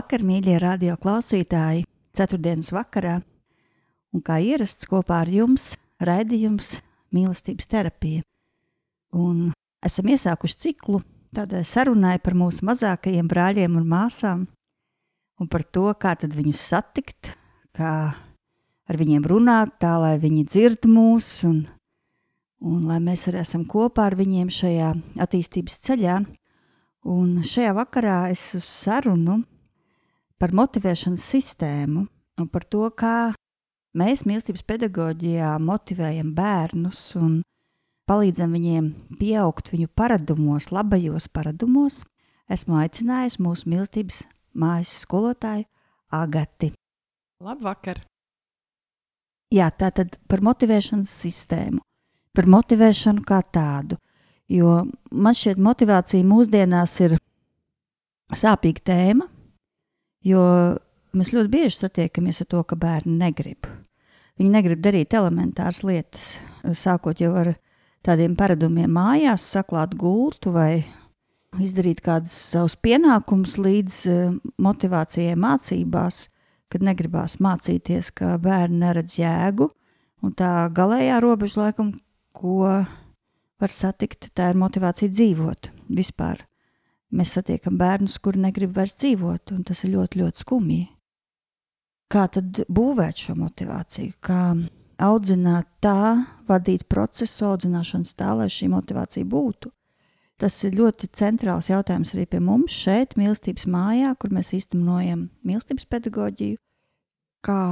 Labvakar, mīļie radio klausītāji! Ceturtdienas vakarā, un kā ierasts kopā ar jums, raidījums mīlestības terapija. Un esam iesākuši ciklu tādai sarunai par mūsu mazākajiem brāļiem un māsām, un par to, kā viņus satikt, kā ar viņiem runāt, tā lai viņi dzird mūs, un, un lai mēs arī esam kopā ar viņiem šajā attīstības ceļā. Un šajā vakarā es uz sarunu par motivēšanas sistēmu un par to, kā mēs mīlestības pedagoģijā motivējam bērnus un palīdzam viņiem pieaugt viņu paradumos, labajos paradumos, esmu aicinājusi mūsu mīlestības mājas skolotāju Agati. Labvakar! Jā, tā tad par motivēšanas sistēmu, par motivēšanu kā tādu, jo man šķiet motivācija mūsdienās ir sāpīga tēma, Jo mēs ļoti bieži satiekamies ar to, ka bērni negrib. Viņi negrib darīt elementāras lietas, sākot jau ar tādiem paradumiem mājās, saklāt gultu vai izdarīt kādus savus pienākumus līdz uh, motivācijai mācībās, kad negribās mācīties, ka bērni neredz jēgu. Un tā galējā robeža, laikam, ko var satikt, tā ir motivācija dzīvot vispār. Mēs satiekam bērnus, kuri negrib vairs dzīvot, un tas ir ļoti, ļoti skumji. Kā tad būvēt šo motivāciju? Kā audzināt tā, vadīt procesu audzināšanas tā, lai šī motivācija būtu? Tas ir ļoti centrāls jautājums arī pie mums šeit, mīlestības mājā, kur mēs īstenojam mīlestības pedagoģiju. Kā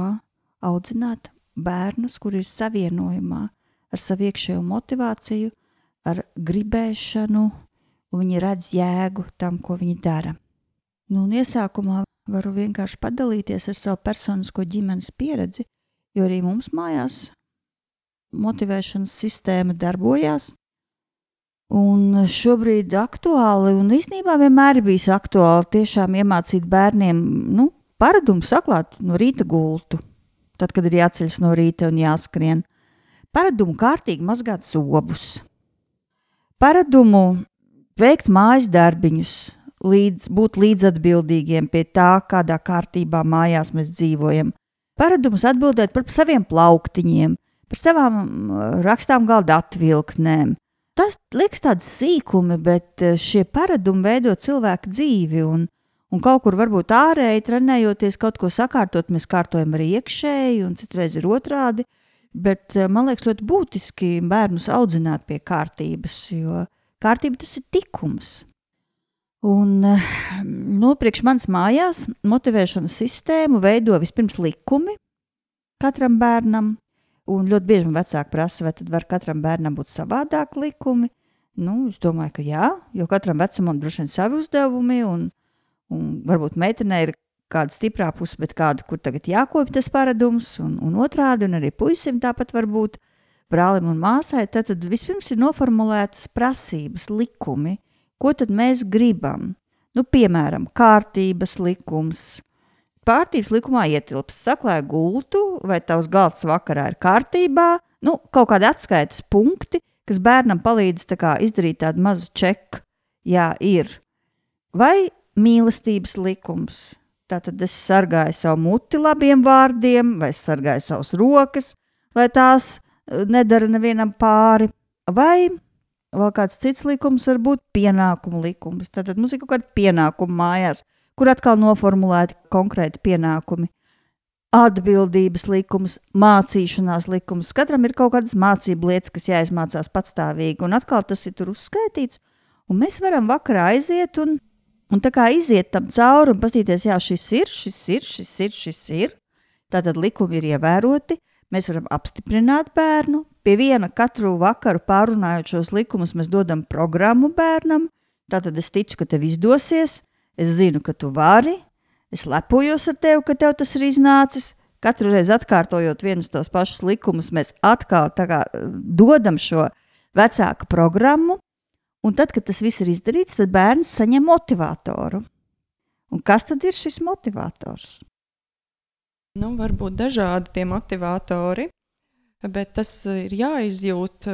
audzināt bērnus, kuri ir savienojumā ar savu iekšējo motivāciju, ar gribēšanu, un viņi redz jēgu tam, ko viņi dara. Nu, un iesākumā varu vienkārši padalīties ar savu personisko ģimenes pieredzi, jo arī mums mājās motivēšanas sistēma darbojās. Un šobrīd aktuāli, un īstenībā vienmēr ir bijis aktuāli tiešām iemācīt bērniem nu, paradumu saklāt no rīta gultu, tad, kad ir jāceļas no rīta un jāskrien. Paradumu kārtīgi mazgāt zobus. Paradumu veikt mājas darbiņus, līdz, būt līdzatbildīgiem pie tā, kādā kārtībā mājās mēs dzīvojam. Paradums atbildēt par saviem plauktiņiem, par savām rakstām galda atvilktnēm. Tas liekas tāds sīkumi, bet eh, šie paradumi veido cilvēku dzīvi. Un, un kaut kur varbūt ārēji trenējoties kaut ko sakārtot, mēs kārtojam arī iekšēji, un citreiz ir otrādi. Bet eh, man liekas ļoti būtiski bērnus audzināt pie kārtības, jo Kārtība tas ir tikums. Un nu, priekš manas mājās motivēšanas sistēmu veido vispirms likumi katram bērnam. Un ļoti bieži man vecāki prasa, vai tad var katram bērnam būt savādāk likumi. Nu, es domāju, ka jā, jo katram vecumam droši vien savi uzdevumi, un, un varbūt meitenei ir kāda stiprā puse, bet kāda, kur tagad jākopja tas paradums, un, un otrādi, un arī puisim tāpat var būt brālim un māsai, tad, tad vispirms ir noformulētas prasības, likumi, ko tad mēs gribam. Nu, piemēram, kārtības likums. Kārtības likumā ietilps saklāja gultu, vai tavs galds vakarā ir kārtībā, nu, kaut kādi atskaites punkti, kas bērnam palīdz tā izdarīt tādu mazu čeku. Jā, ir. Vai mīlestības likums. Tātad es sargāju savu muti labiem vārdiem, vai sargāju savas rokas, vai tās nedara nevienam pāri, vai Vēl kāds cits likums var būt pienākumu likums. Tad mums ir kaut kāda pienākuma mājās, kur atkal noformulēti konkrēti pienākumi. Atbildības likums, mācīšanās likums. Katram ir kaut kādas mācību lietas, kas jāizmācās patstāvīgi, un atkal tas ir tur uzskaitīts. Un mēs varam vakarā aiziet un, un tā kā iziet tam cauri un paskatīties, jā, šis ir, šis ir, šis ir, šis ir. Tātad likumi ir ievēroti, Mēs varam apstiprināt bērnu. Pie viena katru vakaru pārunājot šos likumus, mēs dodam programmu bērnam. Tātad es ticu, ka tev izdosies. Es zinu, ka tu vari. Es lepojos ar tevi, ka tev tas ir iznācis. Katru reizi atkārtojot vienus tos pašus likumus, mēs atkal kā, dodam šo vecāku programmu. Un tad, kad tas viss ir izdarīts, tad bērns saņem motivatoru. Un kas tad ir šis motivators? Nu, var būt dažādi tie motivatori, bet tas ir jāizjūt.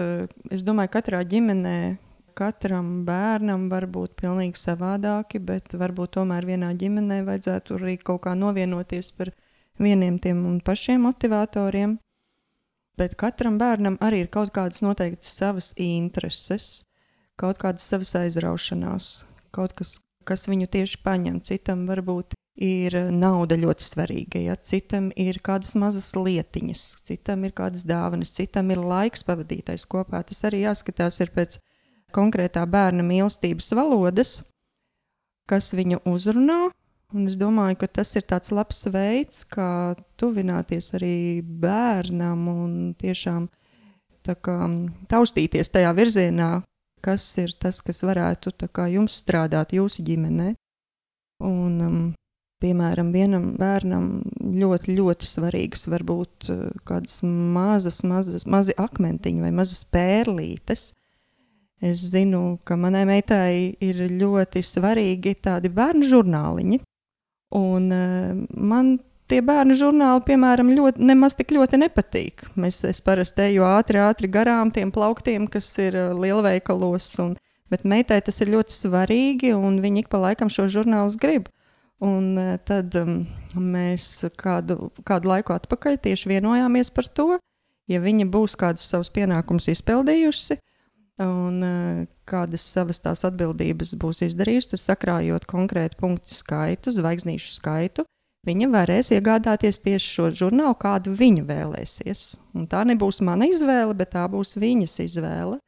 Es domāju, ka katrā ģimenē, katram bērnam var būt pilnīgi savādāki, bet varbūt tomēr vienā ģimenē vajadzētu arī kaut kā novienoties par vieniem tiem un pašiem motivatoriem. Bet katram bērnam arī ir kaut kādas noteiktas savas intereses, kaut kādas savas aizraušanās, kaut kas, kas viņu tieši paņem. Citam varbūt ir nauda ļoti svarīga, ja citam ir kādas mazas lietiņas, citam ir kādas dāvanas, citam ir laiks pavadītais kopā. Tas arī jāskatās pēc konkrētā bērna mīlestības valodas, kas viņu uzrunā. Un es domāju, ka tas ir tāds labs veids, kā tuvināties arī bērnam un tiešām kā, taustīties tajā virzienā, kas ir tas, kas varētu kā, jums strādāt jūsu ģimenē. Un, um, Piemēram, vienam bērnam ļoti, ļoti svarīgas var būt eh, kādas mazas, mazas, mazi akmentiņi vai mazas pērlītes. Es zinu, ka manai meitai ir ļoti svarīgi tādi bērnu žurnāliņi. Un uh, man tie bērnu žurnāli, piemēram, ļoti, nemaz tik ļoti nepatīk. Mēs, es parasti eju ātri, ātri garām tiem plauktiem, kas ir uh, lielveikalos. Un, bet meitai tas ir ļoti svarīgi, un viņi ik pa laikam šo žurnālus grib. Un e, tad um, mēs kādu, kādu laiku atpakaļ tieši vienojāmies par to, ja viņa būs kādus savus pienākumus izpildījusi un uh, kādas savas tās atbildības būs izdarījusi, tad sakrājot konkrētu punktu skaitu, zvaigznīšu skaitu, viņa varēs iegādāties tieši šo žurnālu, kādu viņa vēlēsies. Un tā nebūs mana izvēle, bet tā būs viņas izvēle.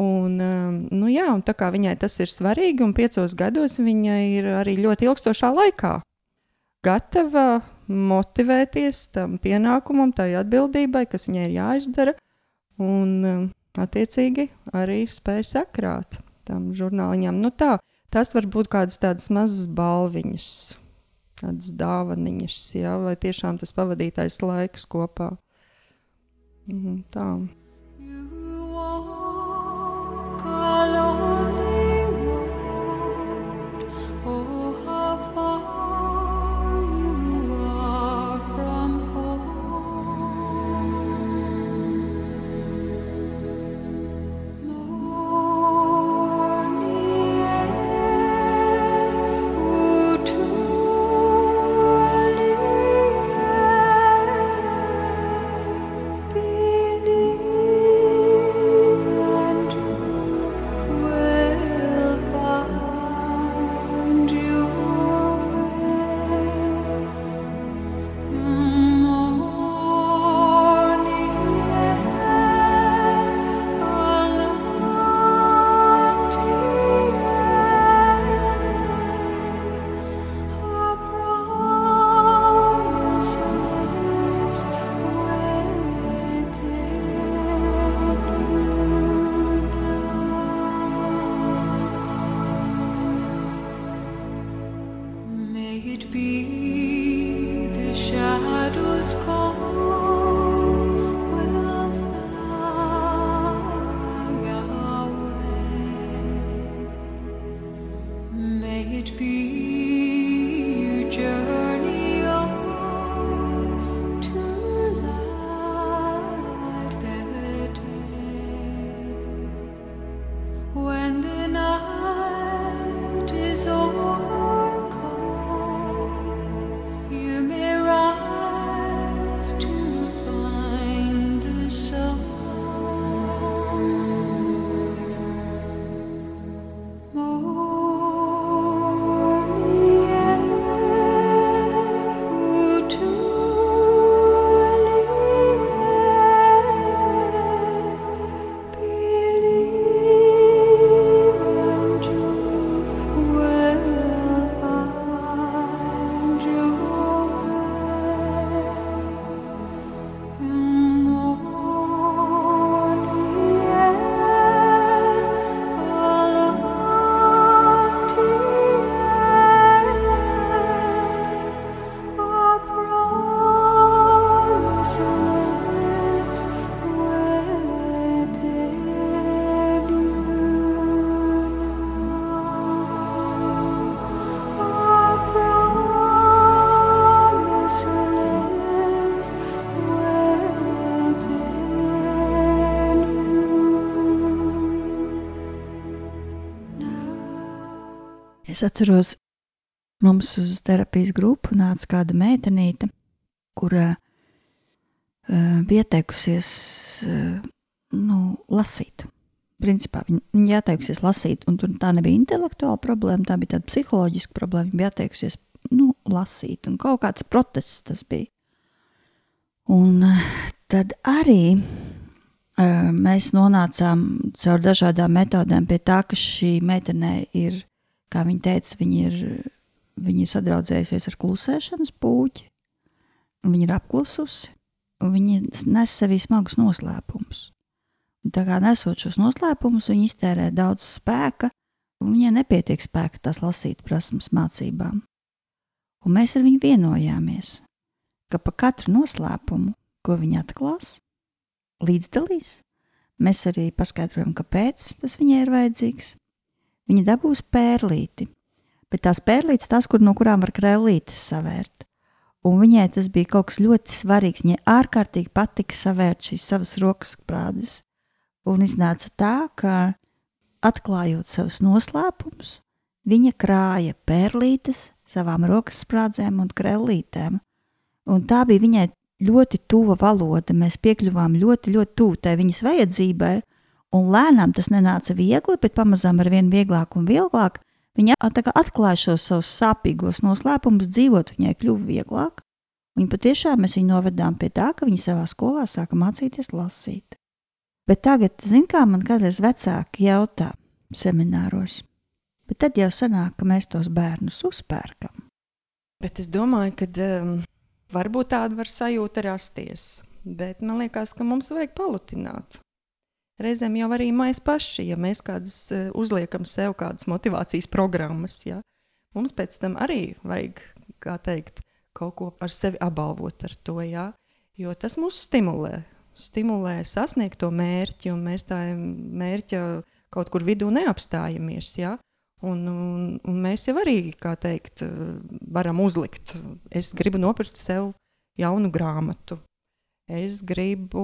Un, um, nu jā, un tā kā viņai tas ir svarīgi, un piecos gados viņa ir arī ļoti ilgstošā laikā gatava motivēties tam pienākumam, tai atbildībai, kas viņai ir jāizdara, un um, attiecīgi arī spēj sakrāt tam žurnāliņam. Nu tā, tas var būt kādas tādas mazas balviņas, tādas dāvaniņas, jā, vai tiešām tas pavadītais laiks kopā. Mhm, tā. Es atceros, mums uz terapijas grupu nāca kāda meitenīte, kura uh, bija ieteikusies uh, nu, lasīt. Principā viņa, viņa ieteikusies lasīt, un tā nebija intelektuāla problēma, tā bija tāda psiholoģiska problēma. Viņa bija ieteikusies nu, lasīt, un kaut kāds protests tas bija. Un uh, tad arī mēs nonācām caur dažādām metodēm pie tā, ka šī meitene ir, kā viņa teica, viņa ir, viņa ir sadraudzējusies ar klusēšanas puķi, viņa ir apklususi, un viņa nes sevī smagus noslēpumus. Un tā kā nesot šos noslēpumus, viņa iztērē daudz spēka, un viņai nepietiek spēka tās lasīt prasmes mācībām. Un mēs ar viņu vienojāmies, ka pa katru noslēpumu, ko viņa atklās, līdzdalīs, mēs arī paskaidrojam, kāpēc tas viņai ir vajadzīgs. Viņa dabūs pērlīti, bet tās pērlītes, tās, kur, no kurām var krēlītes savērt. Un viņai tas bija kaut kas ļoti svarīgs. Viņai ārkārtīgi patika savērt šīs savas rokas prādes. Un iznāca tā, ka atklājot savus noslēpumus, viņa krāja perlītes savām rokas sprādzēm un krellītēm. Un tā bija viņai ļoti tuva valoda. Mēs piekļuvām ļoti, ļoti tuvu tai viņas vajadzībai, un lēnām tas nenāca viegli, bet pamazām ar vien vieglāk un vieglāk. Viņa atklāja šos savus sāpīgos noslēpumus, dzīvot viņai kļuva vieglāk. Un patiešām mēs viņu novedām pie tā, ka viņa savā skolā sāka mācīties lasīt. Bet tagad, zin kā man kādreiz vecāki jautā semināros, bet tad jau sanāk, ka mēs tos bērnus uzpērkam. Bet es domāju, ka um, varbūt tāda var sajūta rasties. Bet man liekas, ka mums vajag palutināt. Reizēm jau arī mēs paši, ja mēs kādas uh, uzliekam sev kādas motivācijas programmas, ja, mums pēc tam arī vajag, kā teikt, kaut ko ar sevi apbalvot ar to, ja, jo tas mūs stimulē stimulē sasniegt to mērķi, un mēs tā mērķa kaut kur vidū neapstājamies. Ja? Un, un, un mēs jau arī, kā teikt, varam uzlikt. Es gribu nopirkt sev jaunu grāmatu. Es gribu,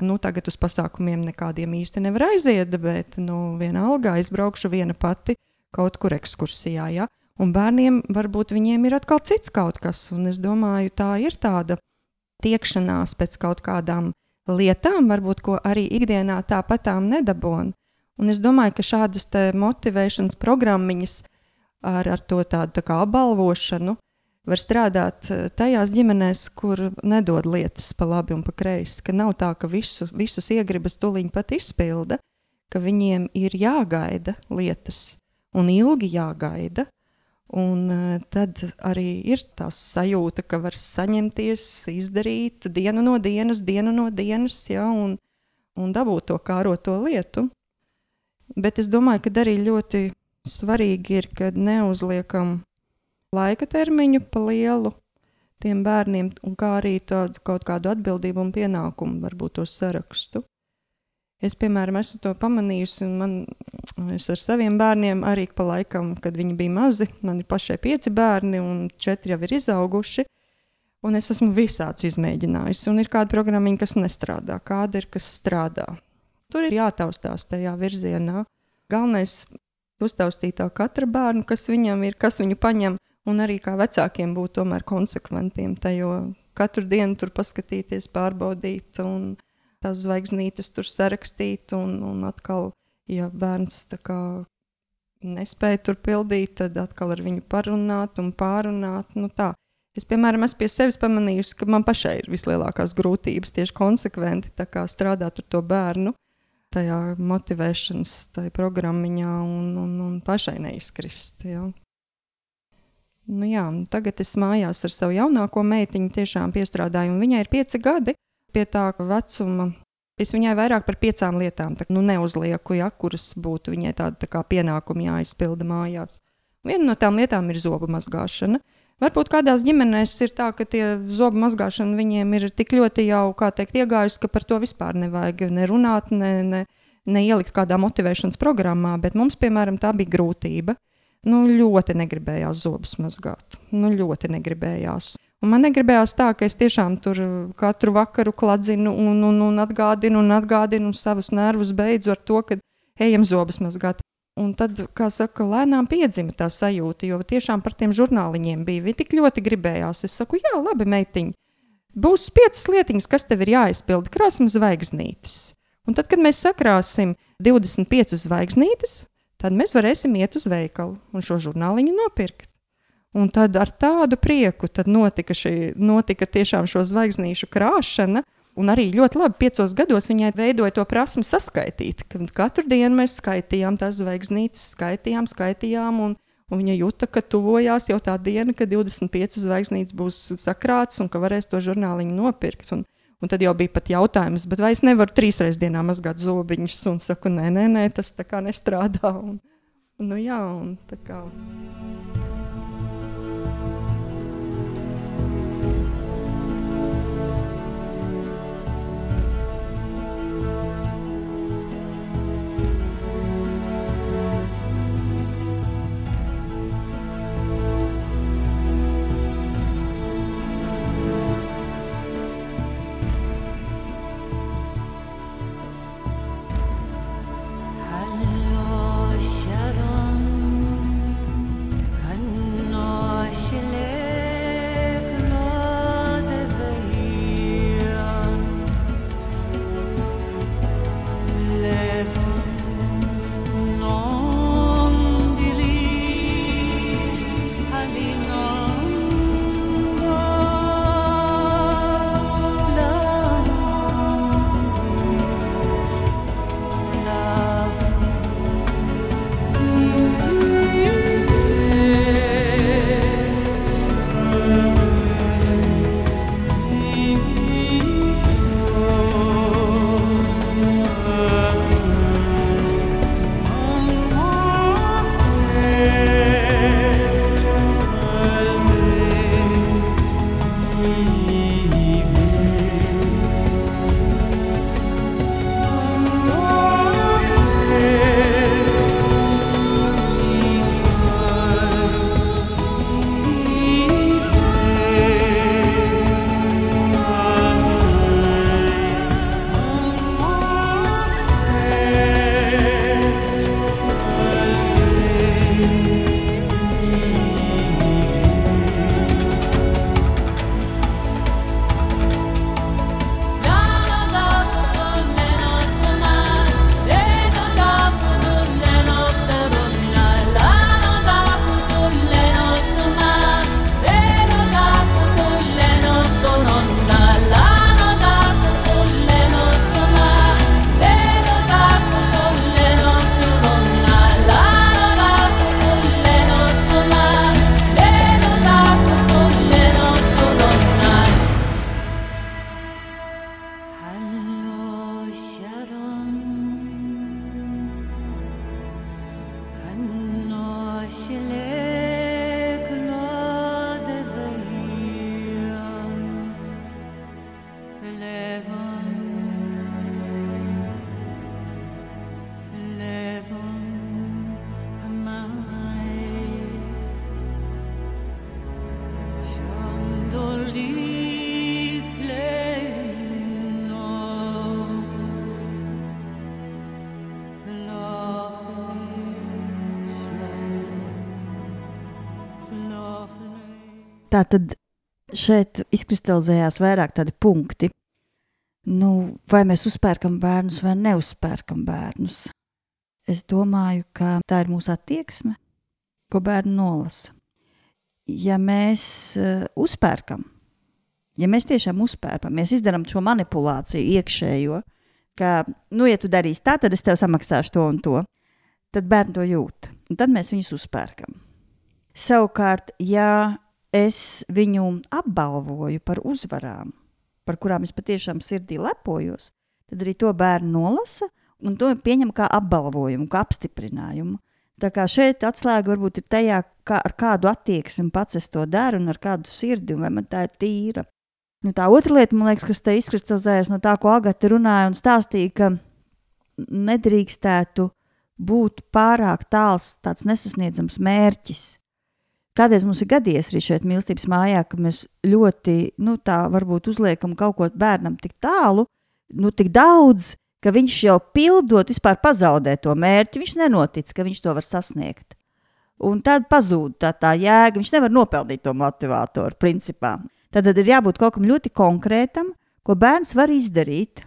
nu, tagad uz pasākumiem nekādiem īsti nevar aiziet, bet, nu, vienalga aizbraukšu viena pati kaut kur ekskursijā. Ja? Un bērniem varbūt viņiem ir atkal cits kaut kas, un es domāju, tā ir tāda tiekšanās pēc kaut kādām lietām, varbūt ko arī ikdienā tāpatām nedabūna. Un es domāju, ka šādas motivēšanas programmiņas ar, ar to tādu tā kā apbalvošanu var strādāt eh, tajās ģimenēs, kur nedod lietas pa labi un pa kreisi. Ka nav tā, ka visu, visas iegribas tuliņi pat izpilda, ka viņiem ir jāgaida lietas un ilgi jāgaida. Un uh, tad arī ir tā sajūta, ka var saņemties, izdarīt dienu no dienas, dienu no dienas, ja, un, un dabūt to kāroto lietu. Bet es domāju, ka arī ļoti svarīgi ir, kad neuzliekam laika termiņu pa lielu tiem bērniem, un kā arī tādu kaut kādu atbildību un pienākumu, varbūt to sarakstu. Es, piemēram, esmu to pamanījusi, un man, es ar saviem bērniem arī pa laikam, kad viņi bija mazi, man ir pašai pieci bērni, un četri jau ir izauguši. Un es esmu visādus izmēģinājusi, un ir kāda programma, kas nestrādā, kāda ir, kas strādā. Tur ir jātaustās tajā virzienā. Galvenais ir uztaustīt tā katra bērnu, kas viņam ir, kas viņu paņem, un arī kā vecākiem būt tomēr konsekventiem tajā katru dienu tur paskatīties, pārbaudīt. Un, tās zvaigznītes tur sarakstīt, un, un atkal, ja bērns kā, nespēja tur pildīt, tad atkal ar viņu parunāt un pārunāt. Nu, tā. es, piemēram, esmu pie sevis pamanījusi, ka man pašai ir vislielākās grūtības tieši konsekventi strādāt ar to bērnu. Tajā motivēšanas tajā programmiņā un, un, un pašai neizkrist. Ja. Nu, jā, nu tagad es mājās ar savu jaunāko meitiņu tiešām piestrādāju, un viņai ir pieci gadi pie tā vecuma. Es viņai vairāk par piecām lietām tā, nu, neuzlieku, ja, kuras būtu viņai tāda tā kā pienākumi jāizpilda mājās. Viena no tām lietām ir zobu mazgāšana. Varbūt kādās ģimenēs ir tā, ka tie zobu mazgāšana viņiem ir tik ļoti jau, teikt, iegājusi, ka par to vispār nevajag ne runāt, ne, ne, ne ielikt kādā motivēšanas programmā, bet mums, piemēram, tā bija grūtība. Nu, ļoti negribējās zobus mazgāt. Nu, ļoti negribējās. Un man negribējās tā, ka es tiešām tur uh, katru vakaru kladzinu un, un, un atgādinu un atgādinu savus nervus beidzu ar to, ka ejam zobus mazgāt. Un tad, kā saka, lēnām piedzima tā sajūta, jo tiešām par tiem žurnāliņiem bija. Viņi tik ļoti gribējās. Es saku, jā, labi, meitiņ, būs piecas lietiņas, kas tev ir jāizpilda. Krāsim zvaigznītes. Un tad, kad mēs sakrāsim 25 zvaigznītes, tad mēs varēsim iet uz veikalu un šo žurnāliņu nopirkt. Un tad ar tādu prieku notika, šī, notika tiešām šo zvaigznīšu krāšana. Un arī ļoti labi, piecos gados viņai veidoja to prasmu saskaitīt. Katru dienu mēs skaitījām tās zvaigznītes, skaitījām, skaitījām. Un, un viņa jūta, ka tuvojās jau tā diena, kad 25 zvaigznītes būs sakrātas un ka varēs to žurnāliņu nopirkt. Un, un tad jau bija pat jautājums, vai es nevaru trīsreiz dienā mazgāt zobiņus. Un saku, nē, nē, nē tas tā kā nestrādā. Un, nu, jā, un tā kā. Tā tad šeit izkristalizējās vairāk tādi punkti. Nu, vai mēs uzpērkam bērnus vai neuzpērkam bērnus? Es domāju, ka tā ir mūsu attieksme, ko bērni nolasa. Ja mēs uh, uzpērkam, ja mēs tiešām uzpērkam, mēs izdarām šo manipulāciju iekšējo, ka, nu, ja tu darīsi tā, tad es tev samaksāšu to un to, tad bērni to jūt. Un tad mēs viņus uzpērkam. Savukārt, ja es viņu apbalvoju par uzvarām, par kurām es patiešām sirdī lepojos, tad arī to bērnu nolasa un to pieņem kā apbalvojumu, kā apstiprinājumu. Tā kā šeit atslēga varbūt ir tajā, kā, ar kādu attieksmi pats es to daru un ar kādu sirdi, vai man tā ir tīra. Nu, tā otra lieta, man liekas, kas te izkristalizējas no tā, ko Agate runāja un stāstīja, ka nedrīkstētu būt pārāk tāls, tāds nesasniedzams mērķis. Kādreiz mums ir gadījies arī šeit mīlestības mājā, ka mēs ļoti, nu tā varbūt uzliekam kaut ko bērnam tik tālu, nu tik daudz, ka viņš jau pildot, vispār pazaudē to mērķi. Viņš nenotic, ka viņš to var sasniegt. Un tad pazūd tā, tā jēga. Viņš nevar nopelnīt to motivatoru, principā. Tad, tad ir jābūt kaut kam ļoti konkrētam, ko bērns var izdarīt.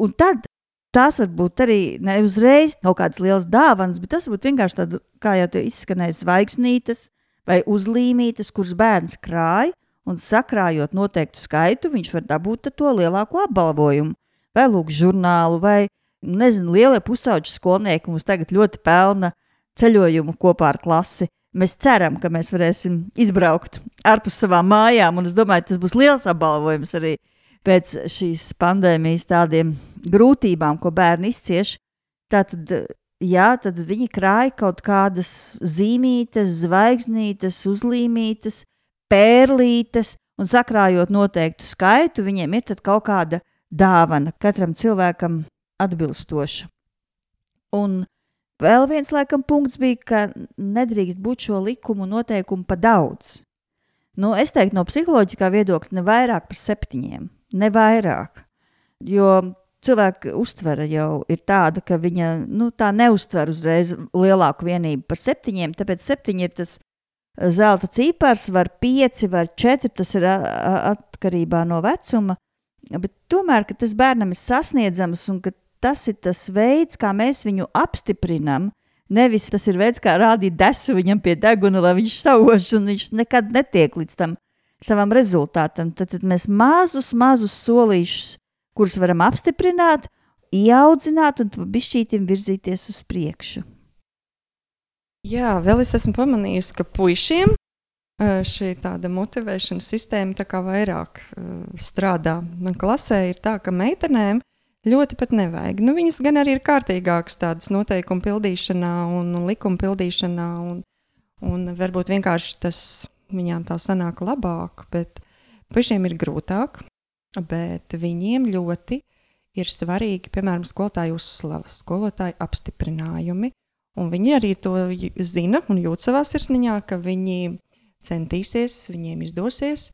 Un tad tās var būt arī ne uzreiz kaut kādas liels dāvanas, bet tas var būt vienkārši tāds, kā jau te izskanēja, zvaigznītes vai uzlīmītes, kuras bērns krāj. Un sakrājot noteiktu skaitu, viņš var dabūt to lielāko apbalvojumu vai lūk, žurnālu, vai nezinu, lielie pusauģi skolnieki mums tagad ļoti pelna ceļojumu kopā ar klasi. Mēs ceram, ka mēs varēsim izbraukt ārpus savām mājām, un es domāju, tas būs liels apbalvojums arī pēc šīs pandēmijas tādiem grūtībām, ko bērni izcieš. Tātad, jā, tad viņi krāja kaut kādas zīmītes, zvaigznītes, uzlīmītes, pērlītes, un sakrājot noteiktu skaitu, viņiem ir kaut kāda dāvana katram cilvēkam atbilstoša. Un vēl viens laikam punkts bija, ka nedrīkst būt šo likumu noteikumu pa daudz. Nu, es teiktu, no psiholoģiskā viedokļa ne vairāk par septiņiem, ne vairāk. Jo cilvēka uztvere jau ir tāda, ka viņa nu, tā neuztver uzreiz lielāku vienību par septiņiem, tāpēc septiņi ir tas zelta cipars, var pieci, var četri, tas ir atkarībā no vecuma. Bet tomēr tas bērnam ir sasniedzams un tas ir tas veids, kā mēs viņu apstiprinām. Nevis tas ir veids, kā rādīt desu viņam pie deguna, lai viņš sauž, un viņš nekad netiek līdz tam savam rezultātam. Tad, tad mēs mazus, mazus solīšus, kurus varam apstiprināt, ieaudzināt un pišķītim virzīties uz priekšu. Jā, vēl es esmu pamanījusi, ka puišiem šī tāda motivēšanas sistēma tā kā vairāk strādā. Klasē ir tā, ka meitenēm ļoti pat nevajag. Nu, viņas gan arī ir kārtīgākas tādas noteikumu pildīšanā un, un likuma pildīšanā, un, un varbūt vienkārši tas viņām tā sanāk labāk, bet pašiem ir grūtāk, bet viņiem ļoti ir svarīgi, piemēram, skolotāju uzslavas, skolotāju apstiprinājumi, un viņi arī to zina un jūt savā sirsniņā, ka viņi centīsies, viņiem izdosies,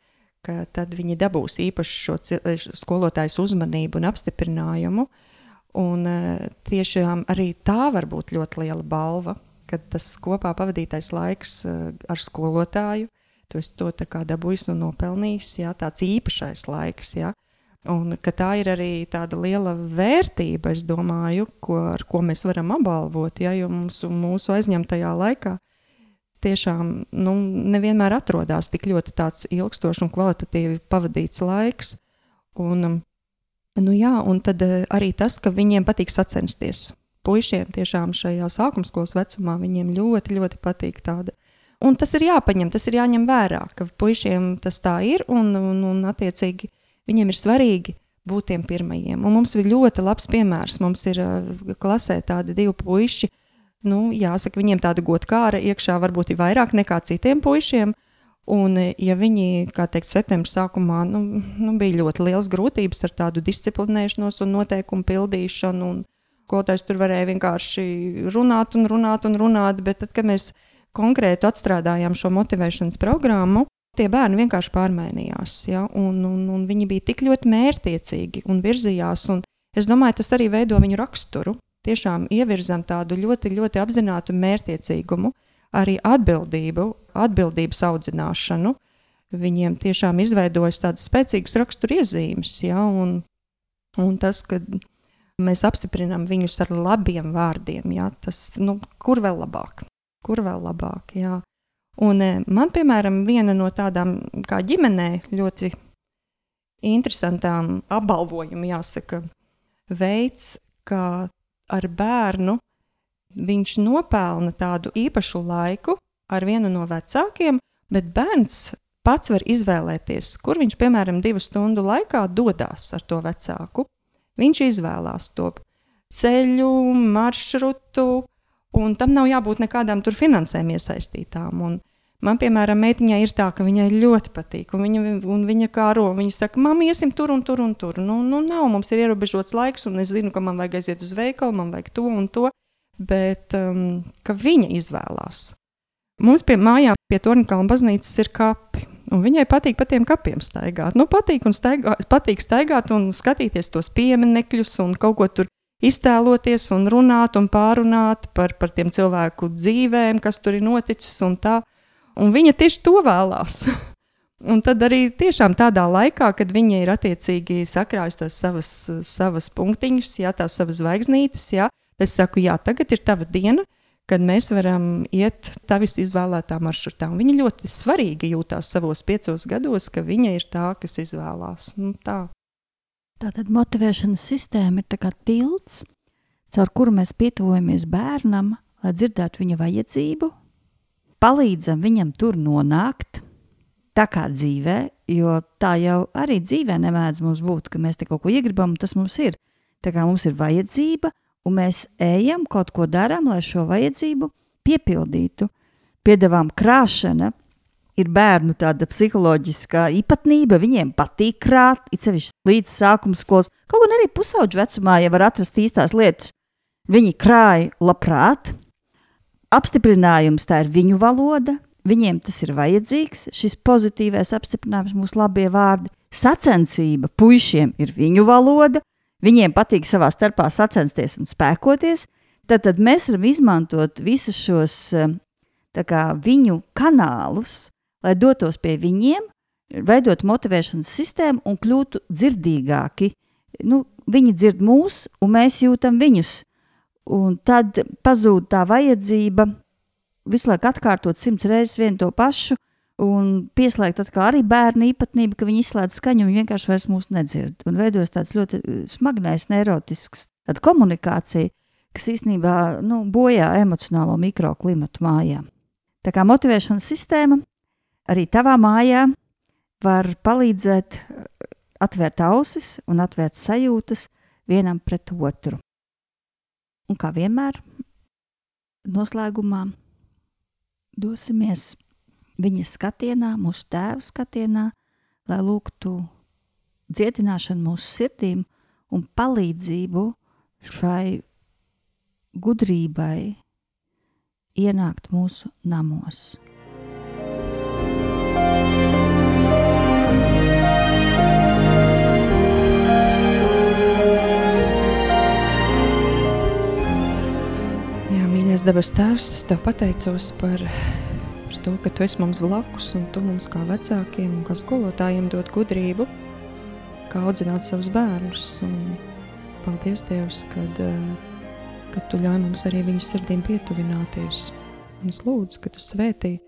ka tad viņi dabūs īpaši šo skolotāju uzmanību un apstiprinājumu. Un e, tiešām arī tā var būt ļoti liela balva, kad tas kopā pavadītais laiks e, ar skolotāju, tu esi to dabūjis un nopelnījis, jā, tāds īpašais laiks. Jā. Un tā ir arī tāda liela vērtība, es domāju, ko, ar ko mēs varam apbalvot, ja, jo mums, mūsu aizņemtajā laikā tiešām nu, nevienmēr atrodas tik ļoti ilgstošs un kvalitatīvi pavadīts laiks. Un, nu, jā, un tad uh, arī tas, ka viņiem patīk sacensties. Puisiem tiešām šajā sākuma skolas vecumā viņiem ļoti, ļoti patīk tāda. Un tas ir jāpaņem, tas ir jāņem vērā, ka puišiem tas tā ir un, un, un attiecīgi viņiem ir svarīgi būt tiem pirmajiem. Un mums ir ļoti labs piemērs. Mums ir uh, klasē tādi divi puiši, nu, jāsaka, viņiem tāda godkāra iekšā varbūt ir vairāk nekā citiem puišiem. Un, ja viņi, kā teikt, septembrī sākumā nu, nu, bija ļoti liels grūtības ar tādu disciplinēšanos un noteikumu pildīšanu, un skolotājs tur varēja vienkārši runāt un runāt un runāt, bet tad, kad mēs konkrēti atstrādājām šo motivēšanas programmu, tie bērni vienkārši pārmainījās. Ja? Un, un, un viņi bija tik ļoti mērķiecīgi un virzījās. Un es domāju, tas arī veido viņu raksturu tiešām ievirzam tādu ļoti, ļoti apzinātu mērķiecīgumu, arī atbildību, atbildības audzināšanu. Viņiem tiešām izveidojas tādas spēcīgas raksturiezīmes, ja, un, un tas, ka mēs apstiprinām viņus ar labiem vārdiem, ja, tas, nu, kur vēl labāk, kur vēl labāk, jā. Un e, man, piemēram, viena no tādām kā ģimenē ļoti interesantām apbalvojumiem, jāsaka, veids, kā ar bērnu viņš nopelna tādu īpašu laiku ar vienu no vecākiem, bet bērns pats var izvēlēties, kur viņš, piemēram, divu stundu laikā dodas ar to vecāku. Viņš izvēlās to ceļu, maršrutu, un tam nav jābūt nekādām tur finansēm iesaistītām. Un man, piemēram, meitiņai ir tā, ka viņai ļoti patīk, un viņa, un viņa kāro, viņa saka, mamma, iesim tur un tur un tur. Nu, nu nav, mums ir ierobežots laiks, un es zinu, ka man vajag aiziet uz veikalu, man vajag to un to, bet um, ka viņa izvēlās. Mums pie mājām, pie Torņkalna baznīcas ir kapi. Un viņai patīk pa tiem kapiem staigāt. Nu, patīk, staigāt, patīk staigāt un skatīties tos pieminekļus un kaut ko tur iztēloties un runāt un pārunāt par, par tiem cilvēku dzīvēm, kas tur ir noticis un tā. Un viņa tieši to vēlās. un tad arī tiešām tādā laikā, kad viņa ir attiecīgi sakrājusi tos savas, savas punktiņus, jā, tās savas zvaigznītes, jā, es saku, jā, tagad ir tava diena, kad mēs varam iet tavis izvēlētā maršrutā. Un viņa ļoti svarīgi jūtās savos piecos gados, ka viņa ir tā, kas izvēlās. Nu, tā. Tātad motivēšanas sistēma ir kā tilts, caur kuru mēs pietuvojamies bērnam, lai dzirdētu viņa vajadzību, palīdzam viņam tur nonākt, tā kā dzīvē, jo tā jau arī dzīvē nemēdz mums būt, ka mēs te kaut ko iegribam, tas mums ir. Tā kā mums ir vajadzība, un mēs ejam, kaut ko darām, lai šo vajadzību piepildītu. Piedāvām krāšana ir bērnu tāda psiholoģiskā īpatnība. Viņiem patīk krāt, it sevišķi līdz sākuma skolas. Kaut gan arī pusauģu vecumā, ja var atrast īstās lietas, viņi krāja labprāt. Apstiprinājums tā ir viņu valoda, viņiem tas ir vajadzīgs. Šis pozitīvais apstiprinājums, mūsu labie vārdi, sacensība puišiem ir viņu valoda, viņiem patīk savā starpā sacensties un spēkoties, tad, tad mēs varam izmantot visus šos kā, viņu kanālus, lai dotos pie viņiem, veidot motivēšanas sistēmu un kļūtu dzirdīgāki. Nu, viņi dzird mūs, un mēs jūtam viņus. Un tad pazūd tā vajadzība visu laiku atkārtot simts reizes vienu to pašu, un pieslēgt atkal arī bērnu īpatnību, ka viņi izslēdz skaņu un vienkārši vairs mūs nedzird. Un veidojas tāds ļoti uh, smagnējs, neirotisks komunikācija, kas īstenībā nu, bojā emocionālo mikroklimatu mājā. Tā kā motivēšanas sistēma arī tavā mājā var palīdzēt uh, atvērt ausis un atvērt sajūtas vienam pret otru. Un kā vienmēr, noslēgumā dosimies viņa skatienā, mūsu tēva skatienā, lai lūgtu dziedināšanu mūsu sirdīm un palīdzību šai gudrībai ienākt mūsu namos. Dabas tēvs, es tev pateicos par to, ka tu esi mums blakus un tu mums kā vecākiem un kā skolotājiem dod gudrību, kā audzināt savus bērnus. Un paldies, Dievs, kad, eh, kad tu ļauj mums arī viņu sirdīm pietuvināties. Un es lūdzu, ka tu svētī,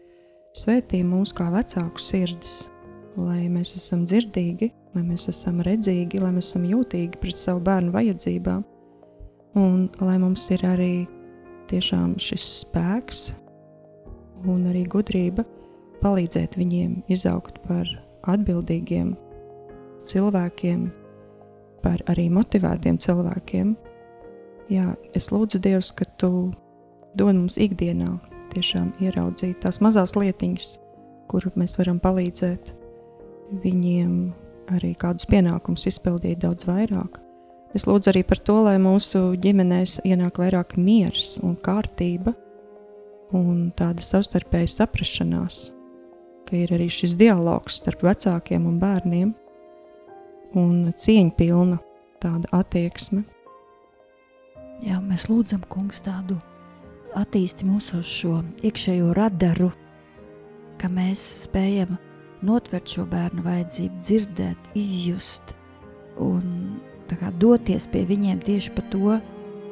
svētī mūs kā vecāku sirdis, lai mēs esam dzirdīgi, lai mēs esam redzīgi, lai mēs esam jūtīgi pret savu bērnu vajadzībām. Un lai mums ir arī tiešām šis spēks, un arī gudrība palīdzēt viņiem izaugt par atbildīgiem cilvēkiem, par arī motivētiem cilvēkiem. Jā, es lūdzu Dievs, ka Tu dod mums ikdienā tiešām ieraudzīt tās mazās lietiņas, kur mēs varam palīdzēt viņiem arī kādus pienākumus izpildīt daudz vairāk. Es lūdzu arī par to, lai mūsu ģimenēs ienāk vairāk miers un kārtība, un tāda savstarpēja saprašanās, ka ir arī šis dialogs starp vecākiem un bērniem, un cieņpilna tāda attieksme. Jā, mēs lūdzam, kungs, tādu attīsti mūsu šo iekšējo radaru, ka mēs spējam notvert šo bērnu vajadzību, dzirdēt, izjust un doties pie viņiem tieši pa to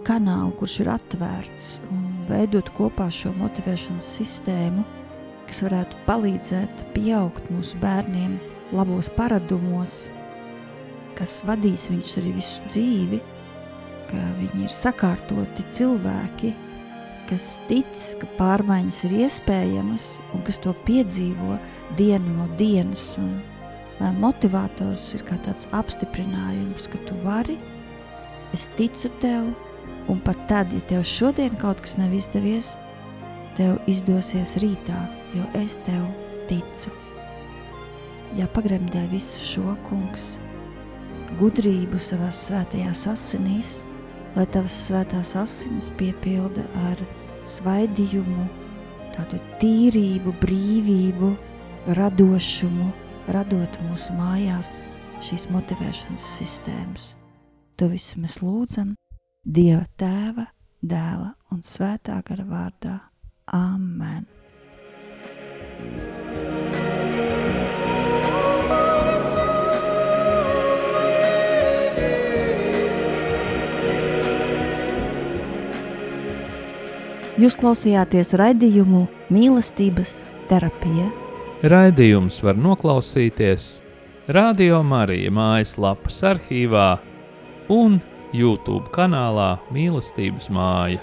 kanālu, kurš ir atvērts un veidot kopā šo motivēšanas sistēmu, kas varētu palīdzēt pieaugt mūsu bērniem labos paradumos, kas vadīs viņus arī visu dzīvi, ka viņi ir sakārtoti cilvēki, kas tic, ka pārmaiņas ir iespējamas un kas to piedzīvo dienu no dienas. Un, lai motivators ir kā tāds apstiprinājums, ka tu vari, es ticu tev, Un pat tad, ja tev šodien kaut kas nav izdevies, tev izdosies rītā, jo es tev ticu. Ja pagremdē visu šo kungs, gudrību savās svētajās asinīs, lai tavas svētās asinis piepilda ar svaidījumu, tādu tīrību, brīvību, radošumu, radot mūsu mājās šīs motivēšanas sistēmas. To visu mēs lūdzam Dieva Tēva, Dēla un Svētā gara vārdā. Amen! Jūs klausījāties raidījumu mīlestības terapija. Raidījums var noklausīties Radio Marija mājaslapas arhīvā un YouTube kanālā Mīlestības māja.